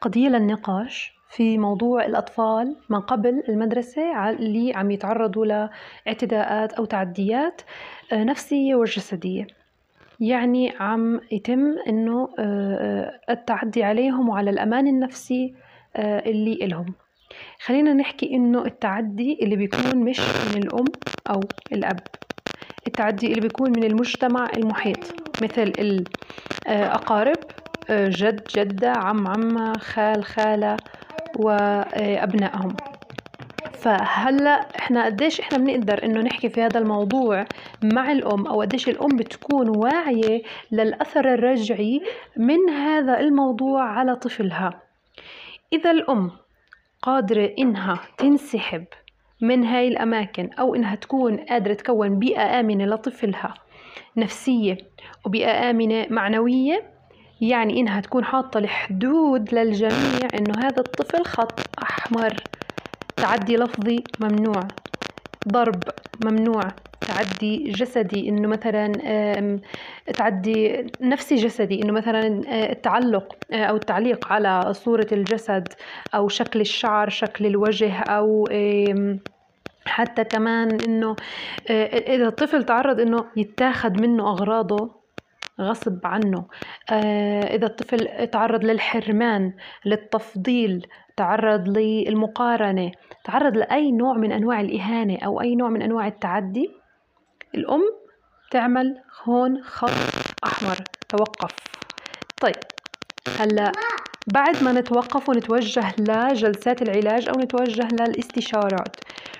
قضية للنقاش في موضوع الأطفال من قبل المدرسة اللي عم يتعرضوا لاعتداءات أو تعديات آه، نفسية وجسدية. يعني عم يتم إنه آه، التعدي عليهم وعلى الأمان النفسي اللي إلهم. خلينا نحكي إنه التعدي اللي بيكون مش من الأم أو الأب. التعدي اللي بيكون من المجتمع المحيط مثل الأقارب جد جدة عم عمة خال خالة وأبنائهم. فهلأ إحنا قديش إحنا بنقدر إنه نحكي في هذا الموضوع مع الأم أو قديش الأم بتكون واعية للأثر الرجعي من هذا الموضوع على طفلها. إذا الأم قادرة إنها تنسحب من هاي الأماكن أو إنها تكون قادرة تكون بيئة آمنة لطفلها نفسية وبيئة آمنة معنوية يعني إنها تكون حاطة الحدود للجميع إنه هذا الطفل خط أحمر. تعدي لفظي ممنوع. ضرب ممنوع. تعدي جسدي إنه مثلا تعدي نفسي جسدي إنه مثلا آه، التعلق آه، أو التعليق على صورة الجسد أو شكل الشعر شكل الوجه أو حتى كمان إنه آه، إذا الطفل تعرض إنه يتاخد منه أغراضه غصب عنه. آه، إذا الطفل تعرض للحرمان للتفضيل تعرض للمقارنة تعرض لأي نوع من أنواع الإهانة أو أي نوع من أنواع التعدي الأم تعمل هون خط أحمر. توقف. طيب هلأ بعد ما نتوقف ونتوجه لجلسات العلاج أو نتوجه للاستشارات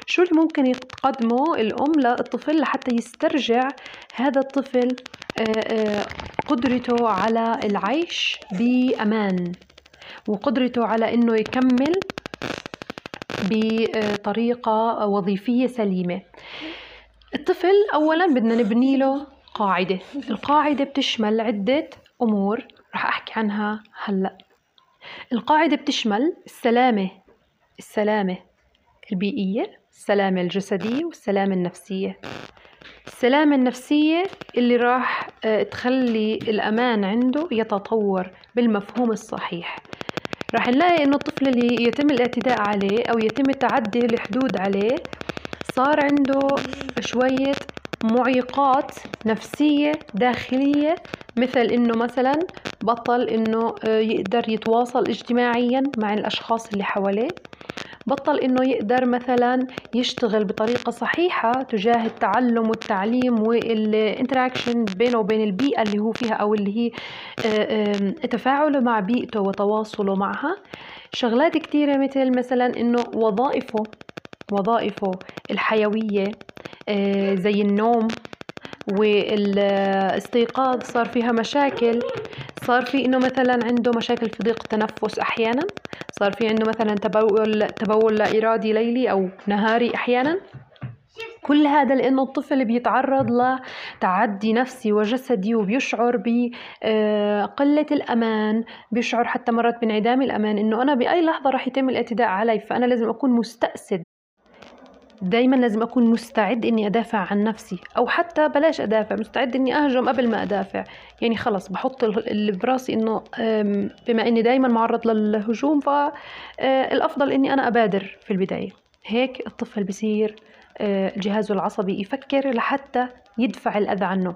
شو اللي ممكن يقدمه الأم للطفل لحتى يسترجع هذا الطفل آه، آه، قدرته على العيش بأمان وقدرته على إنه يكمل بطريقة وظيفية سليمة. الطفل أولا بدنا نبني له قاعدة القاعدة بتشمل عدة أمور رح أحكي عنها هلأ. القاعدة بتشمل السلامة السلامة البيئية السلامة الجسدية والسلامة النفسية. السلامة النفسية اللي راح آه، تخلي الأمان عنده يتطور بالمفهوم الصحيح. راح نلاقي إنه الطفل اللي يتم الاعتداء عليه أو يتم تعدي الحدود عليه صار عنده شوية معيقات نفسية داخلية مثل إنه مثلا بطل إنه آه، يقدر يتواصل اجتماعيا مع الأشخاص اللي حواليه. بطل إنه يقدر مثلا يشتغل بطريقة صحيحة تجاه التعلم والتعليم والإنتراكشن بينه وبين البيئة اللي هو فيها أو اللي هي تفاعله مع بيئته وتواصله معها. شغلات كتيرة مثل مثلا إنه وظائفه وظائفه الحيوية آه، زي النوم والإستيقاظ صار فيها مشاكل. صار في إنه مثلا عنده مشاكل في ضيق التنفس أحيانا. صار في عنده مثلا تبول تبول لا إرادي ليلي أو نهاري أحيانا. كل هذا لأنه الطفل بيتعرض لتعدي نفسي وجسدي وبيشعر بقله الأمان. بيشعر حتى مرات بانعدام الأمان. إنه أنا بأي لحظة راح يتم الإعتداء علي فأنا لازم أكون مستأسد. دايما لازم أكون مستعد إني أدافع عن نفسي أو حتى بلاش أدافع مستعد إني أهجم قبل ما أدافع. يعني خلص بحط اللي براسي إنه بما إني دايما معرض للهجوم فالأفضل إني أنا أبادر في البداية. هيك الطفل بصير آه، جهازه العصبي يفكر لحتى يدفع الأذى عنه.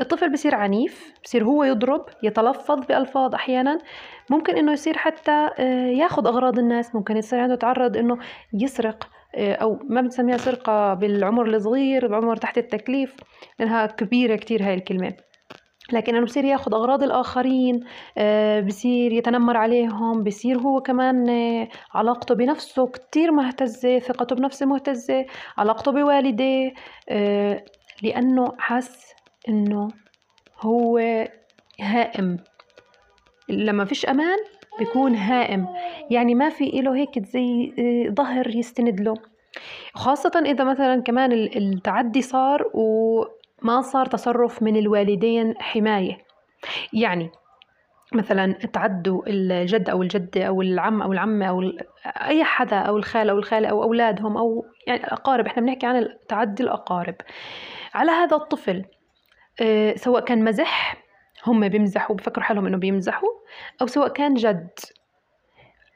الطفل بصير عنيف بصير هو يضرب يتلفظ بألفاظ أحيانا. ممكن إنه يصير حتى آه، ياخذ أغراض الناس ممكن يصير عنده تعرض إنه يسرق آه، أو ما بنسميها سرقة بالعمر الصغير بعمر تحت التكليف لأنها كبيرة كتير هاي الكلمة لكن إنه بصير ياخذ أغراض الآخرين آه، بصير يتنمر عليهم بصير هو كمان آه، علاقته بنفسه كتير مهتزة ثقته بنفسه مهتزة علاقته بوالديه لأنه حس إنه هو هائم. لما فيش أمان بيكون هائم. يعني ما في له هيك زي آه، ظهر يستند له. خاصة إذا مثلا كمان التعدي صار وما صار تصرف من الوالدين حماية. يعني مثلا تعدوا الجد أو الجدة أو العم أو العمة أو أي حدا أو الخال أو الخالة أو أولادهم أو يعني الأقارب. إحنا بنحكي عن تعدي الأقارب. على هذا الطفل آه، سواء كان مزح هم بيمزحوا بفكروا حالهم إنه بيمزحوا أو سواء كان جد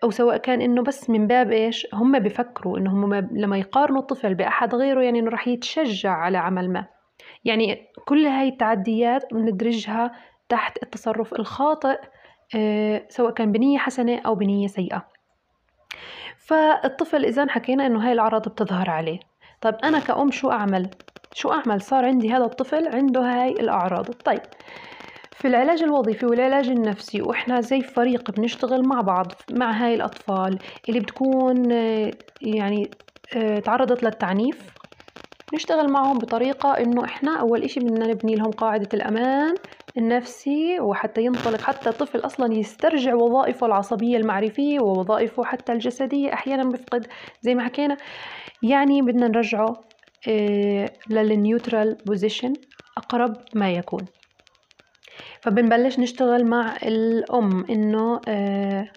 أو سواء كان إنه بس من باب إيش هم بفكروا إنه هم لما يقارنوا الطفل بأحد غيره يعني إنه راح يتشجع على عمل ما يعني كل هاي التعديات بندرجها تحت التصرف الخاطئ آه، سواء كان بنية حسنة أو بنية سيئة فالطفل إذا حكينا إنه هاي الأعراض بتظهر عليه طيب أنا كأم شو أعمل؟ شو أعمل؟ صار عندي هذا الطفل عنده هاي الأعراض طيب في العلاج الوظيفي والعلاج النفسي وإحنا زي فريق بنشتغل مع بعض مع هاي الأطفال اللي بتكون يعني تعرضت للتعنيف نشتغل معهم بطريقة إنه إحنا أول إشي بدنا نبني لهم قاعدة الأمان النفسي وحتى ينطلق حتى الطفل أصلا يسترجع وظائفه العصبية المعرفية ووظائفه حتى الجسدية أحيانا بفقد زي ما حكينا. يعني بدنا نرجعه آه، لل neutral position أقرب ما يكون. فبنبلش نشتغل مع الأم إنه آه،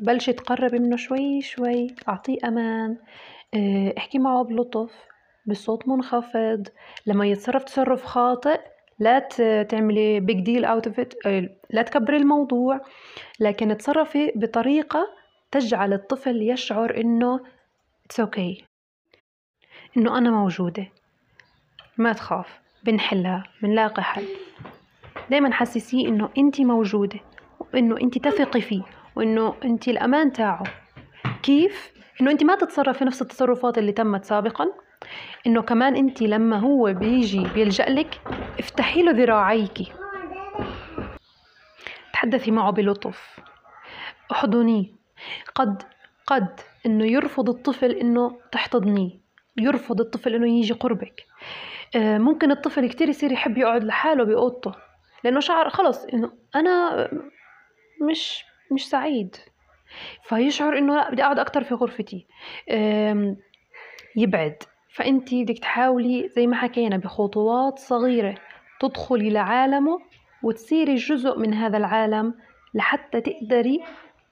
بلشي تقرب منه شوي شوي أعطيه أمان آه، أحكي معه بلطف بصوت منخفض لما يتصرف تصرف خاطئ لا تعملي big deal out of لا تكبري الموضوع لكن تصرفي بطريقة تجعل الطفل يشعر إنه it's okay okay. إنه أنا موجودة ما تخاف بنحلها بنلاقي حل دايما حسسيه إنه انت موجودة وإنه انت تثقي فيه وإنه انت الأمان تاعه. كيف؟ إنه انت ما تتصرفي نفس التصرفات اللي تمت سابقا. إنه كمان انت لما هو بيجي بيلجأ لك افتحي له ذراعيك. تحدثي معه بلطف. احضنيه. قد قد إنه يرفض الطفل إنه تحتضنيه. يرفض الطفل إنه يجي قربك. آه، ممكن الطفل كتير يصير يحب يقعد لحاله بأوضته. لأنه شعر خلص إنه أنا مش مش سعيد. فيشعر إنه لأ بدي أقعد أكتر في غرفتي. يبعد. فأنت بدك تحاولي زي ما حكينا بخطوات صغيرة تدخلي لعالمه وتصيري جزء من هذا العالم لحتى تقدري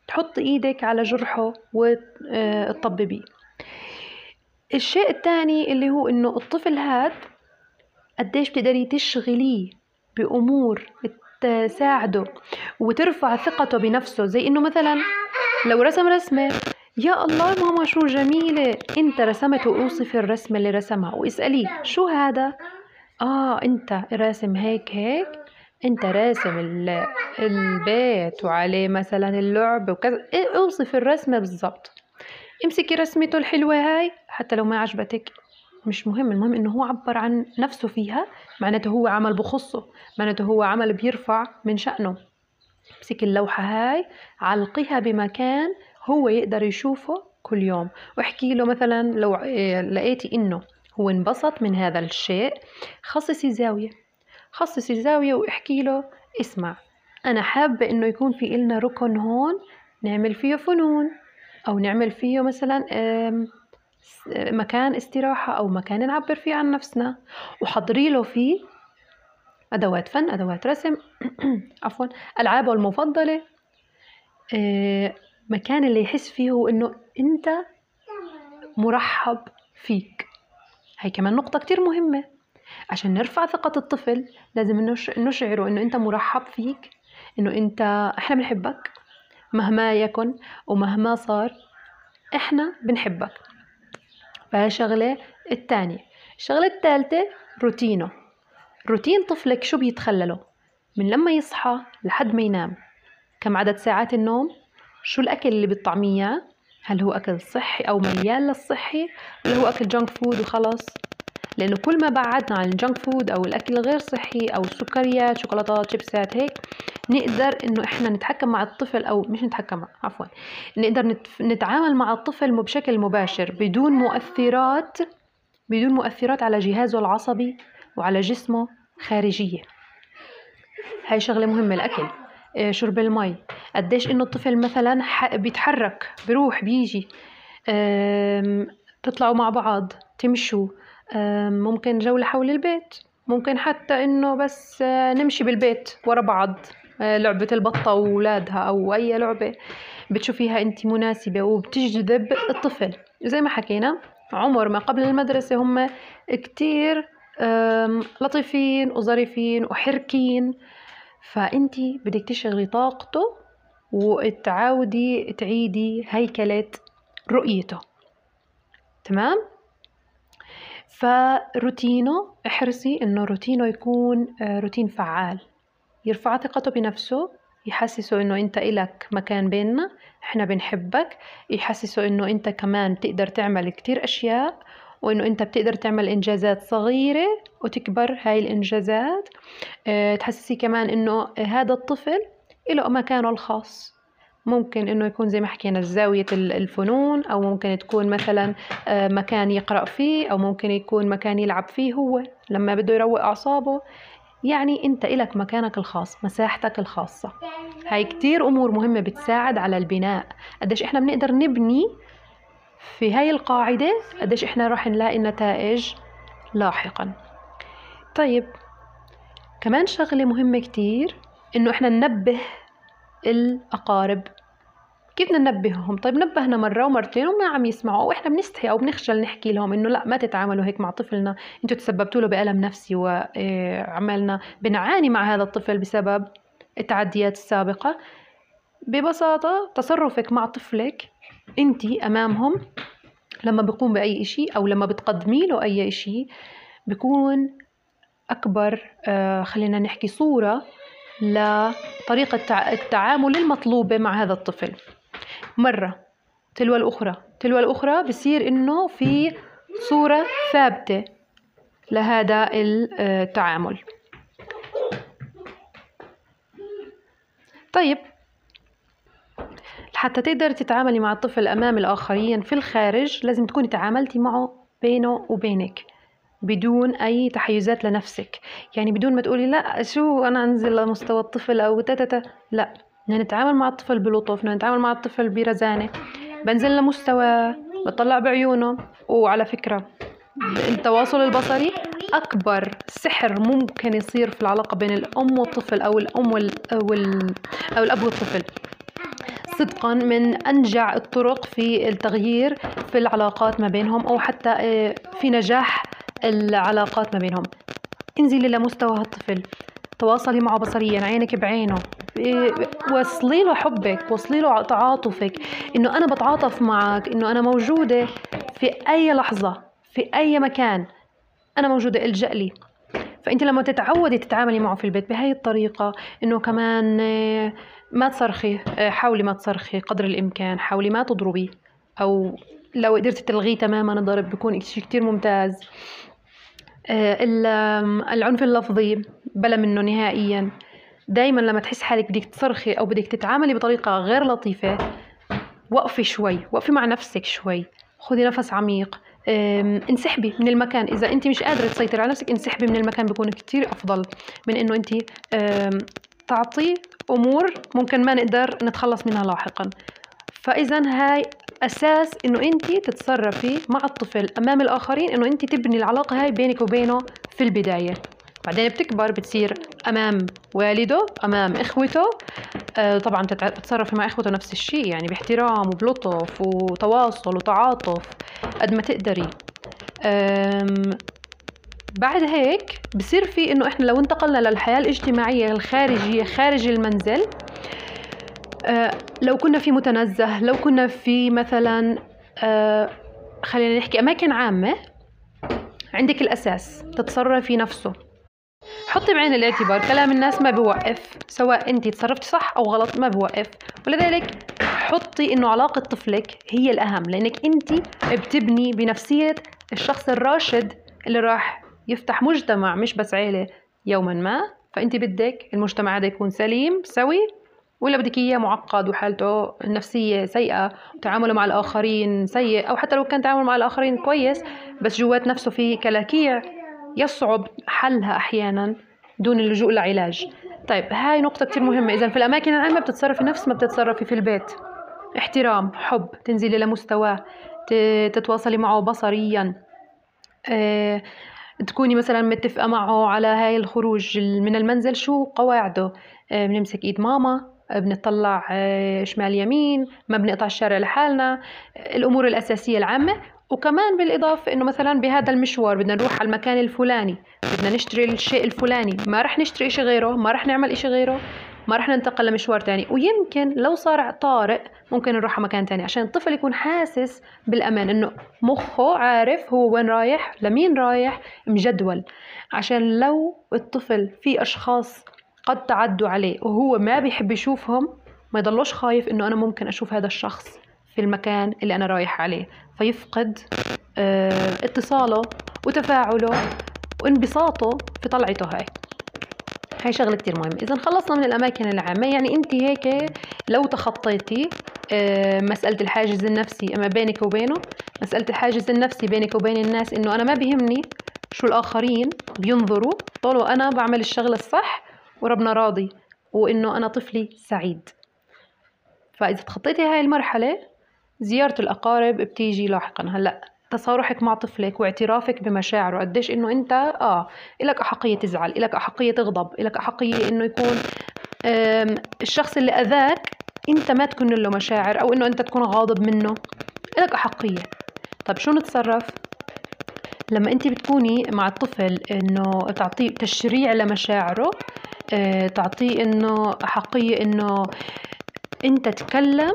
تحطي إيدك على جرحه وتطببيه. الشيء الثاني اللي هو إنه الطفل هاد قديش بتقدري تشغليه بأمور تساعده وترفع ثقته بنفسه. زي إنه مثلا لو رسم رسمة يا الله ماما شو جميلة إنت رسمت واوصفي الرسمة اللي رسمها. واسأليه شو هذا؟ آه إنت راسم هيك هيك إنت راسم البيت وعليه مثلا اللعب وكذا. إيه، أوصف الرسمة بالضبط. امسكي رسمته الحلوة هاي حتى لو ما عجبتك. مش مهم المهم إنه هو عبر عن نفسه فيها معناته هو عمل بخصه معناته هو عمل بيرفع من شأنه. امسك اللوحة هاي علقيها بمكان هو يقدر يشوفه كل يوم. واحكي له مثلا لو آه، لقيتي إنه هو انبسط من هذا الشيء خصصي زاوية. خصصي زاوية واحكي له اسمع أنا حابة إنه يكون في إلنا ركن هون نعمل فيه فنون أو نعمل فيه مثلا مكان استراحة أو مكان نعبر فيه عن نفسنا. وحضري له فيه أدوات فن أدوات رسم عفوا ألعابه المفضلة. آه، مكان اللي يحس فيه هو إنه أنت مرحب فيك. هي كمان نقطة كتير مهمة. عشان نرفع ثقة الطفل لازم نشعره إنه أنت مرحب فيك إنه أنت إحنا بنحبك مهما يكن ومهما صار إحنا بنحبك. فهي شغلة التانية. الشغلة الثالثة روتينه. روتين طفلك شو بيتخلله؟ من لما يصحى لحد ما ينام. كم عدد ساعات النوم؟ شو الأكل اللي بتطعميه هل هو أكل صحي أو مليان للصحي؟ ولا هو أكل junk food وخلاص لأنه كل ما بعدنا عن ال junk food أو الأكل الغير صحي أو السكريات شوكولاتات شيبسات هيك نقدر إنه إحنا نتحكم مع الطفل أو مش نتحكم مع عفوا نقدر نتعامل مع الطفل بشكل مباشر بدون مؤثرات بدون مؤثرات على جهازه العصبي وعلى جسمه خارجية. هاي شغلة مهمة الأكل. آه، شرب المي. قديش إنه الطفل مثلا بيتحرك بروح بيجي تطلعوا مع بعض تمشوا. ممكن جولة حول البيت. ممكن حتى إنه بس آه، نمشي بالبيت ورا بعض. آه، لعبة البطة وولادها أو أي لعبة بتشوفيها أنت مناسبة وبتجذب الطفل. زي ما حكينا عمر ما قبل المدرسة هم كتير لطيفين وظريفين وحركين. فأنت بدك تشغلي طاقته وتعاودي تعيدي هيكلة رؤيته. تمام؟ فروتينه احرصي إنه روتينه يكون آه، روتين فعال. يرفع ثقته بنفسه يحسسه إنه أنت إلك مكان بيننا إحنا بنحبك. يحسسه إنه أنت كمان بتقدر تعمل كتير أشياء وإنه أنت بتقدر تعمل إنجازات صغيرة وتكبر هاي الإنجازات. أه تحسسي كمان إنه هذا الطفل له مكانه الخاص. ممكن إنه يكون زي ما حكينا زاوية الفنون أو ممكن تكون مثلا آه، مكان يقرأ فيه أو ممكن يكون مكان يلعب فيه هو لما بده يروق أعصابه. يعني أنت إلك مكانك الخاص مساحتك الخاصة. هاي كتير أمور مهمة بتساعد على البناء. قديش إحنا بنقدر نبني في هاي القاعدة؟ قديش إحنا راح نلاقي النتائج لاحقا. طيب كمان شغلة مهمة كتير إنه إحنا ننبه الأقارب. كيف بدنا ننبههم؟ طيب نبهنا مرة ومرتين وما عم يسمعوا وإحنا بنستحي أو بنخجل نحكي لهم إنه لا ما تتعاملوا هيك مع طفلنا. أنتم تسببتوا له بألم نفسي وعملنا بنعاني مع هذا الطفل بسبب التعديات السابقة. ببساطة تصرفك مع طفلك أنت أمامهم لما بيقوم بأي إشي أو لما بتقدمي له أي إشي بكون أكبر آه خلينا نحكي صورة لطريقة التعامل المطلوبة مع هذا الطفل. مرة تلو الأخرى. تلو الأخرى بصير إنه في صورة ثابتة لهذا التعامل. طيب. حتى تقدر تتعاملي مع الطفل أمام الآخرين في الخارج لازم تكوني تعاملتي معه بينه وبينك. بدون أي تحيزات لنفسك. يعني بدون ما تقولي لا شو أنا أنزل لمستوى الطفل أو تتتا لا بدنا نتعامل مع الطفل بلطف نتعامل مع الطفل برزانة. بنزل لمستوى بطلع بعيونه. وعلى فكرة التواصل البصري أكبر سحر ممكن يصير في العلاقة بين الأم والطفل أو الأم وال... أو, ال... أو الأب والطفل. صدقا من أنجع الطرق في التغيير في العلاقات ما بينهم أو حتى آه، في نجاح العلاقات ما بينهم. انزلي لمستوى هالطفل تواصلي معه بصريا عينك بعينه. وصلي له حبك وصلي له تعاطفك. إنه أنا بتعاطف معك إنه أنا موجودة في أي لحظة في أي مكان. أنا موجودة ألجأ لي. فأنت لما تتعودي تتعاملي معه في البيت بهاي الطريقة إنه كمان آه، ما تصرخي آه، حاولي ما تصرخي قدر الإمكان. حاولي ما تضربي أو لو قدرتي تلغيه تماما الضرب بيكون شيء كتير ممتاز. العنف اللفظي بلا منه نهائيا. دايما لما تحس حالك بدك تصرخي أو بدك تتعاملي بطريقة غير لطيفة وقفي شوي وقفي مع نفسك شوي. خذي نفس عميق. انسحبي من المكان. إذا أنت مش قادرة تسيطري على نفسك انسحبي من المكان بيكون كتير أفضل من إنه أنت تعطي أمور ممكن ما نقدر نتخلص منها لاحقا. فاذا هاي أساس إنه انت تتصرفي مع الطفل أمام الآخرين إنه انت تبني العلاقة هاي بينك وبينه في البداية. بعدين بتكبر بتصير أمام والده أمام إخوته. آه طبعا بتتصرفي مع إخوته نفس الشيء يعني باحترام وبلطف وتواصل وتعاطف قد ما تقدري. بعد هيك بصير في إنه إحنا لو انتقلنا للحياة الاجتماعية الخارجية خارج المنزل لو كنا في متنزه لو كنا في مثلا آه خلينا نحكي أماكن عامة عندك الأساس تتصرفي نفسه. حطي بعين الاعتبار كلام الناس ما بوقف سواء انت تصرفتي صح أو غلط ما بوقف ولذلك حطي إنه علاقة طفلك هي الأهم لأنك انت بتبني بنفسية الشخص الراشد اللي راح يفتح مجتمع مش بس عيلة يوما ما. فانت بدك المجتمع هذا يكون سليم سوي. ولا بدك إياه معقد وحالته النفسية سيئة وتعامله مع الآخرين سيء أو حتى لو كان تعامل مع الآخرين كويس بس جوات نفسه في كلاكيع يصعب حلها أحيانا دون اللجوء لعلاج. طيب هاي نقطة كتير مهمة. إذا في الأماكن العامة بتتصرفي نفس ما بتتصرفي في البيت. احترام حب تنزلي لمستواه تتواصلي معه بصريا. آه تكوني مثلا متفقة معه على هاي الخروج من المنزل شو قواعده؟ آه بنمسك إيد ماما بنطلع آه شمال يمين ما بنقطع الشارع لحالنا الأمور الأساسية العامة. وكمان بالإضافة إنه مثلا بهذا المشوار بدنا نروح على المكان الفلاني بدنا نشتري الشيء الفلاني ما رح نشتري إشي غيره ما رح نعمل إشي غيره ما رح ننتقل لمشوار تاني. ويمكن لو صار طارئ ممكن نروح على مكان تاني عشان الطفل يكون حاسس بالأمان إنه مخه عارف هو وين رايح لمين رايح مجدول. عشان لو الطفل في أشخاص قد تعدوا عليه وهو ما بيحب يشوفهم ما يضلوش خايف إنه أنا ممكن أشوف هذا الشخص في المكان اللي أنا رايح عليه. فيفقد آه اتصاله وتفاعله وانبساطه في طلعته هاي. هاي شغلة كتير مهمة. إذا خلصنا من الأماكن العامة. يعني أنت هيك لو تخطيتي آه مسألة الحاجز النفسي أما بينك وبينه مسألة الحاجز النفسي بينك وبين الناس إنه أنا ما بيهمني شو الآخرين بينظروا. طولوا أنا بعمل الشغلة الصح وربنا راضي وإنه أنا طفلي سعيد. فإذا تخطيتي هاي المرحلة زيارة الأقارب بتيجي لاحقا. هلأ تصارحك مع طفلك واعترافك بمشاعره قديش إنه أنت آه لك أحقية تزعل لك أحقية تغضب لك أحقية إنه يكون الشخص اللي أذاك أنت ما تكون له مشاعر أو إنه أنت تكون غاضب منه. لك أحقية. طب شو نتصرف؟ لما أنت بتكوني مع الطفل إنه تعطيه تشريع لمشاعره تعطيه إنه احقيه إنه أنت تكلم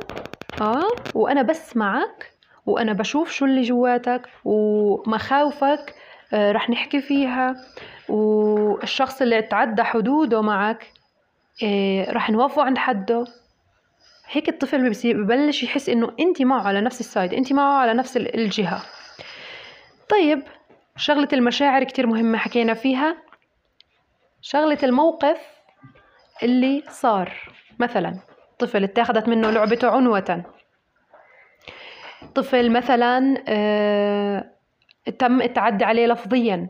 آه وأنا بسمعك وأنا بشوف شو اللي جواتك ومخاوفك آه رح نحكي فيها والشخص اللي تعدى حدوده معك آه رح نوقفه عند حده. هيك الطفل ببلش يحس إنه أنت معه على نفس السايد أنت معه على نفس الجهة. طيب شغلة المشاعر كتير مهمة حكينا فيها. شغلة الموقف اللي صار. مثلا طفل اتاخدت منه لعبته عنوة. طفل مثلا آه تم التعدي عليه لفظيا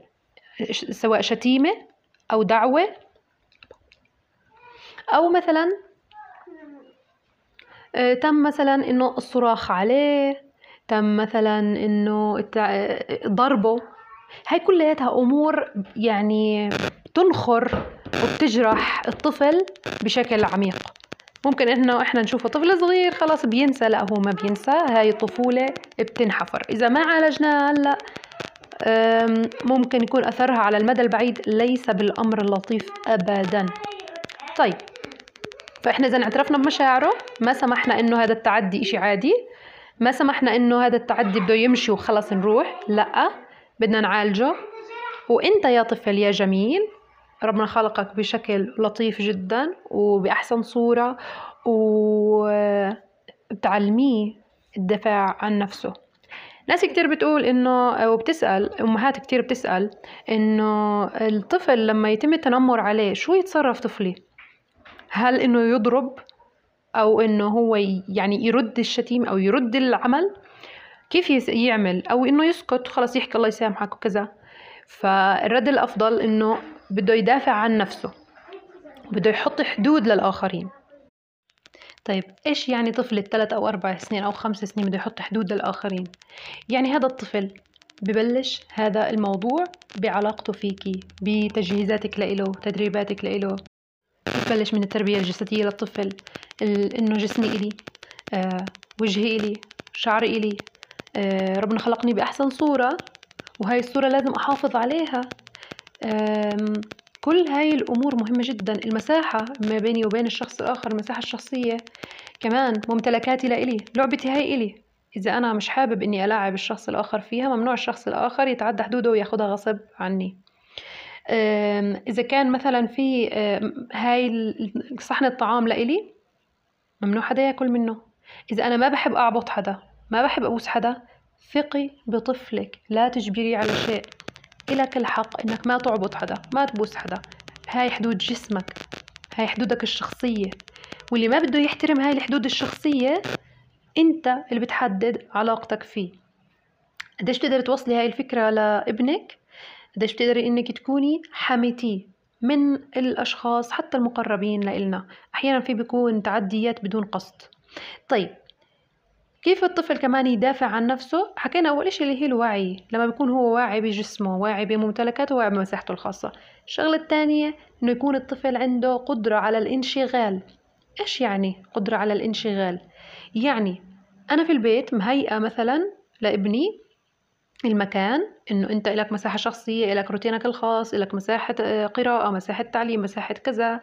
سواء شتيمة أو دعوة. أو مثلا آه تم مثلا إنه الصراخ عليه تم مثلا إنه ضربه. هاي كلياتها أمور يعني تنخر وبتجرح الطفل بشكل عميق. ممكن إنه إحنا نشوفه طفل صغير خلاص بينسى لا هو ما بينسى هاي الطفولة بتنحفر. إذا ما عالجناها هلأ ممكن يكون أثرها على المدى البعيد ليس بالأمر اللطيف ابدا. طيب فإحنا إذا اعترفنا بمشاعره ما سمحنا إنه هذا التعدي إشي عادي. ما سمحنا إنه هذا التعدي بده يمشي وخلص نروح لأ بدنا نعالجه. وإنت يا طفل يا جميل ربنا خلقك بشكل لطيف جدا وبأحسن صورة وبتعلميه الدفاع عن نفسه. ناس كتير بتقول إنه وبتسأل أمهات كتير بتسأل إنه الطفل لما يتم التنمر عليه شو يتصرف طفلي؟ هل إنه يضرب أو إنه هو يعني يرد الشتيم أو يرد العمل؟ كيف يعمل؟ أو إنه يسكت خلاص يحكي الله يسامحك وكذا. فالرد الأفضل إنه بده يدافع عن نفسه. بده يحط حدود للآخرين. طيب إيش يعني طفل الثلاث أو أربع سنين أو خمس سنين بده يحط حدود للآخرين؟ يعني هذا الطفل ببلش هذا الموضوع بعلاقته فيكي بتجهيزاتك لإله تدريباتك لإله. بتبلش من التربية الجسدية للطفل إنه جسمي إلي آه وجهي إلي شعري إلي آه ربنا خلقني بأحسن صورة وهاي الصورة لازم أحافظ عليها. كل هاي الأمور مهمة جدا. المساحة ما بيني وبين الشخص الآخر المساحة الشخصية كمان ممتلكاتي لإلي لعبتي هاي إلي. إذا أنا مش حابب إني ألاعب الشخص الآخر فيها ممنوع الشخص الآخر يتعدى حدوده وياخدها غصب عني. إذا كان مثلا في هاي صحن الطعام لإلي ممنوع حدا يأكل منه. إذا أنا ما بحب أعبط حدا ما بحب أبوس حدا ثقي بطفلك لا تجبريه على شيء. إلك الحق إنك ما تعبط حدا ما تبوس حدا. هاي حدود جسمك هاي حدودك الشخصية. واللي ما بده يحترم هاي الحدود الشخصية أنت اللي بتحدد علاقتك فيه. قديش بتقدري توصلي هاي الفكرة لابنك؟ قديش بتقدري إنك تكوني حميتيه من الأشخاص حتى المقربين لإلنا؟ أحيانا في بيكون تعديات بدون قصد. طيب كيف الطفل كمان يدافع عن نفسه؟ حكينا أول إشي اللي هي الوعي لما بيكون هو واعي بجسمه واعي بممتلكاته واعي بمساحته الخاصة. الشغلة الثانية إنه يكون الطفل عنده قدرة على الانشغال. إيش يعني قدرة على الانشغال؟ يعني أنا في البيت مهيئة مثلا لابني المكان إنه أنت إلك مساحة شخصية إلك روتينك الخاص إلك مساحة آه، قراءة مساحة تعليم مساحة كذا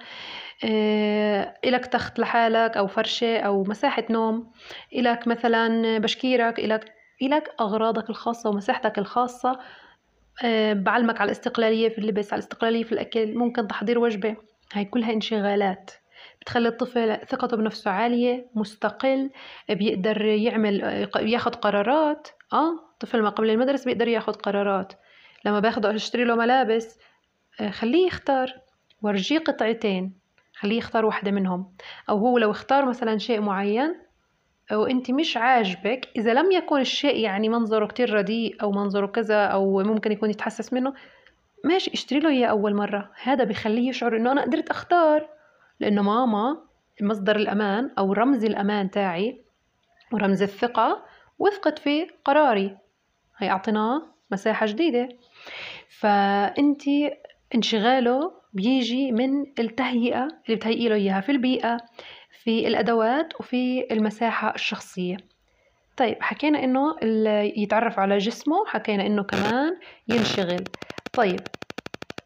آه، إلك تخت لحالك أو فرشة أو مساحة نوم إلك مثلا بشكيرك إلك إلك أغراضك الخاصة ومساحتك الخاصة آه، بعلمك على الاستقلالية في اللبس على الاستقلالية في الأكل ممكن تحضير وجبة. هاي كلها انشغالات بتخلي الطفل ثقته بنفسه عالية مستقل بيقدر يعمل ياخد قرارات. آه طفل ما قبل المدرسة بيقدر ياخد قرارات. لما باخده أشتري له ملابس آه، خليه يختار ورجيه قطعتين خليه يختار واحدة منهم. أو هو لو اختار مثلا شيء معين وانت مش عاجبك إذا لم يكن الشيء يعني منظره كتير رديء أو منظره كذا أو ممكن يكون يتحسس منه ماشي اشتري له إياه أول مرة. هذا بخليه يشعر إنه أنا قدرت أختار. لأنه ماما مصدر الأمان أو رمز الأمان تاعي ورمز الثقة وثقت في قراري. هي أعطيناه مساحة جديدة. فانت انشغاله بيجي من التهيئة اللي بتهيئي له إياها في البيئة في الأدوات وفي المساحة الشخصية. طيب حكينا إنه يتعرف على جسمه حكينا إنه كمان ينشغل. طيب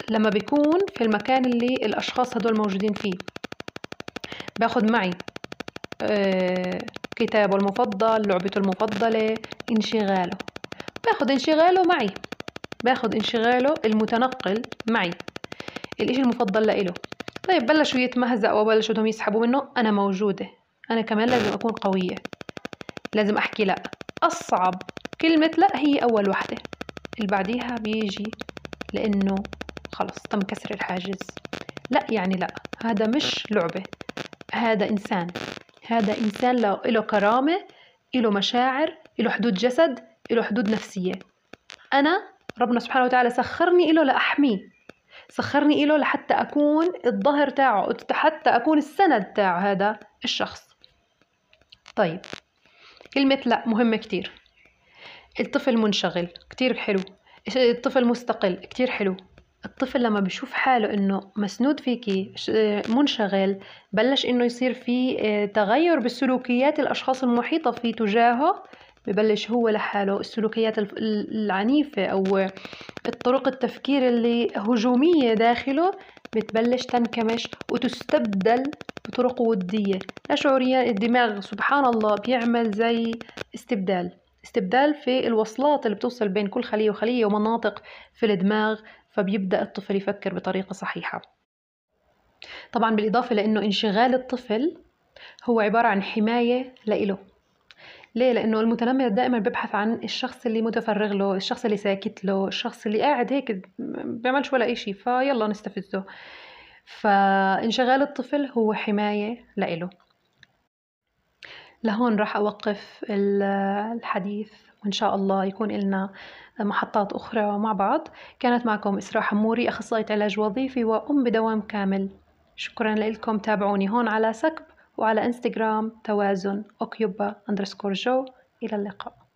لما بيكون في المكان اللي الأشخاص هدول موجودين فيه باخد معي آه كتابه المفضل لعبته المفضلة انشغاله. باخد انشغاله معي. باخد انشغاله المتنقل معي. الإشي المفضل لإله. طيب بلشوا يتمهزقوا وبلشوا انهم يسحبوا منه أنا موجودة. أنا كمان لازم أكون قوية. لازم أحكي لا. أصعب كلمة لا هي أول وحدة. اللي بعديها بيجي لأنه خلص تم كسر الحاجز. لا يعني لا. هذا مش لعبة. هذا إنسان. هذا إنسان له كرامة له مشاعر له حدود جسد له حدود نفسية. أنا ربنا سبحانه وتعالى سخرني له لأحميه. سخرني إله لحتى أكون الظهر تاعه حتى أكون السند تاع هذا الشخص. طيب كلمة لا مهمة كتير. الطفل منشغل كتير حلو. الطفل مستقل كتير حلو. الطفل لما بيشوف حاله إنه مسنود فيكي منشغل بلش إنه يصير في تغير بالسلوكيات الأشخاص المحيطة فيه تجاهه ببلش هو لحاله. السلوكيات العنيفة أو الطرق التفكير اللي هجومية داخله بتبلش تنكمش وتستبدل بطرق ودية. لا شعوريا الدماغ سبحان الله بيعمل زي استبدال. استبدال في الوصلات اللي بتوصل بين كل خلية وخلية ومناطق في الدماغ فبيبدأ الطفل يفكر بطريقة صحيحة. طبعا بالإضافة لأنه انشغال الطفل هو عبارة عن حماية لإله. ليه؟ لأنه المتنمر دائما ببحث عن الشخص اللي متفرغ له الشخص اللي ساكت له الشخص اللي قاعد هيك بيعملش ولا إشي فيلا نستفزه. فانشغال الطفل هو حماية لإله. لهون راح أوقف الحديث وإن شاء الله يكون لنا محطات أخرى مع بعض. كانت معكم إسراء حموري أخصائية علاج وظيفي وأم بدوام كامل. شكرا لكم تابعوني هون على سكب وعلى إنستغرام توازن occupa underscore jo. إلى اللقاء.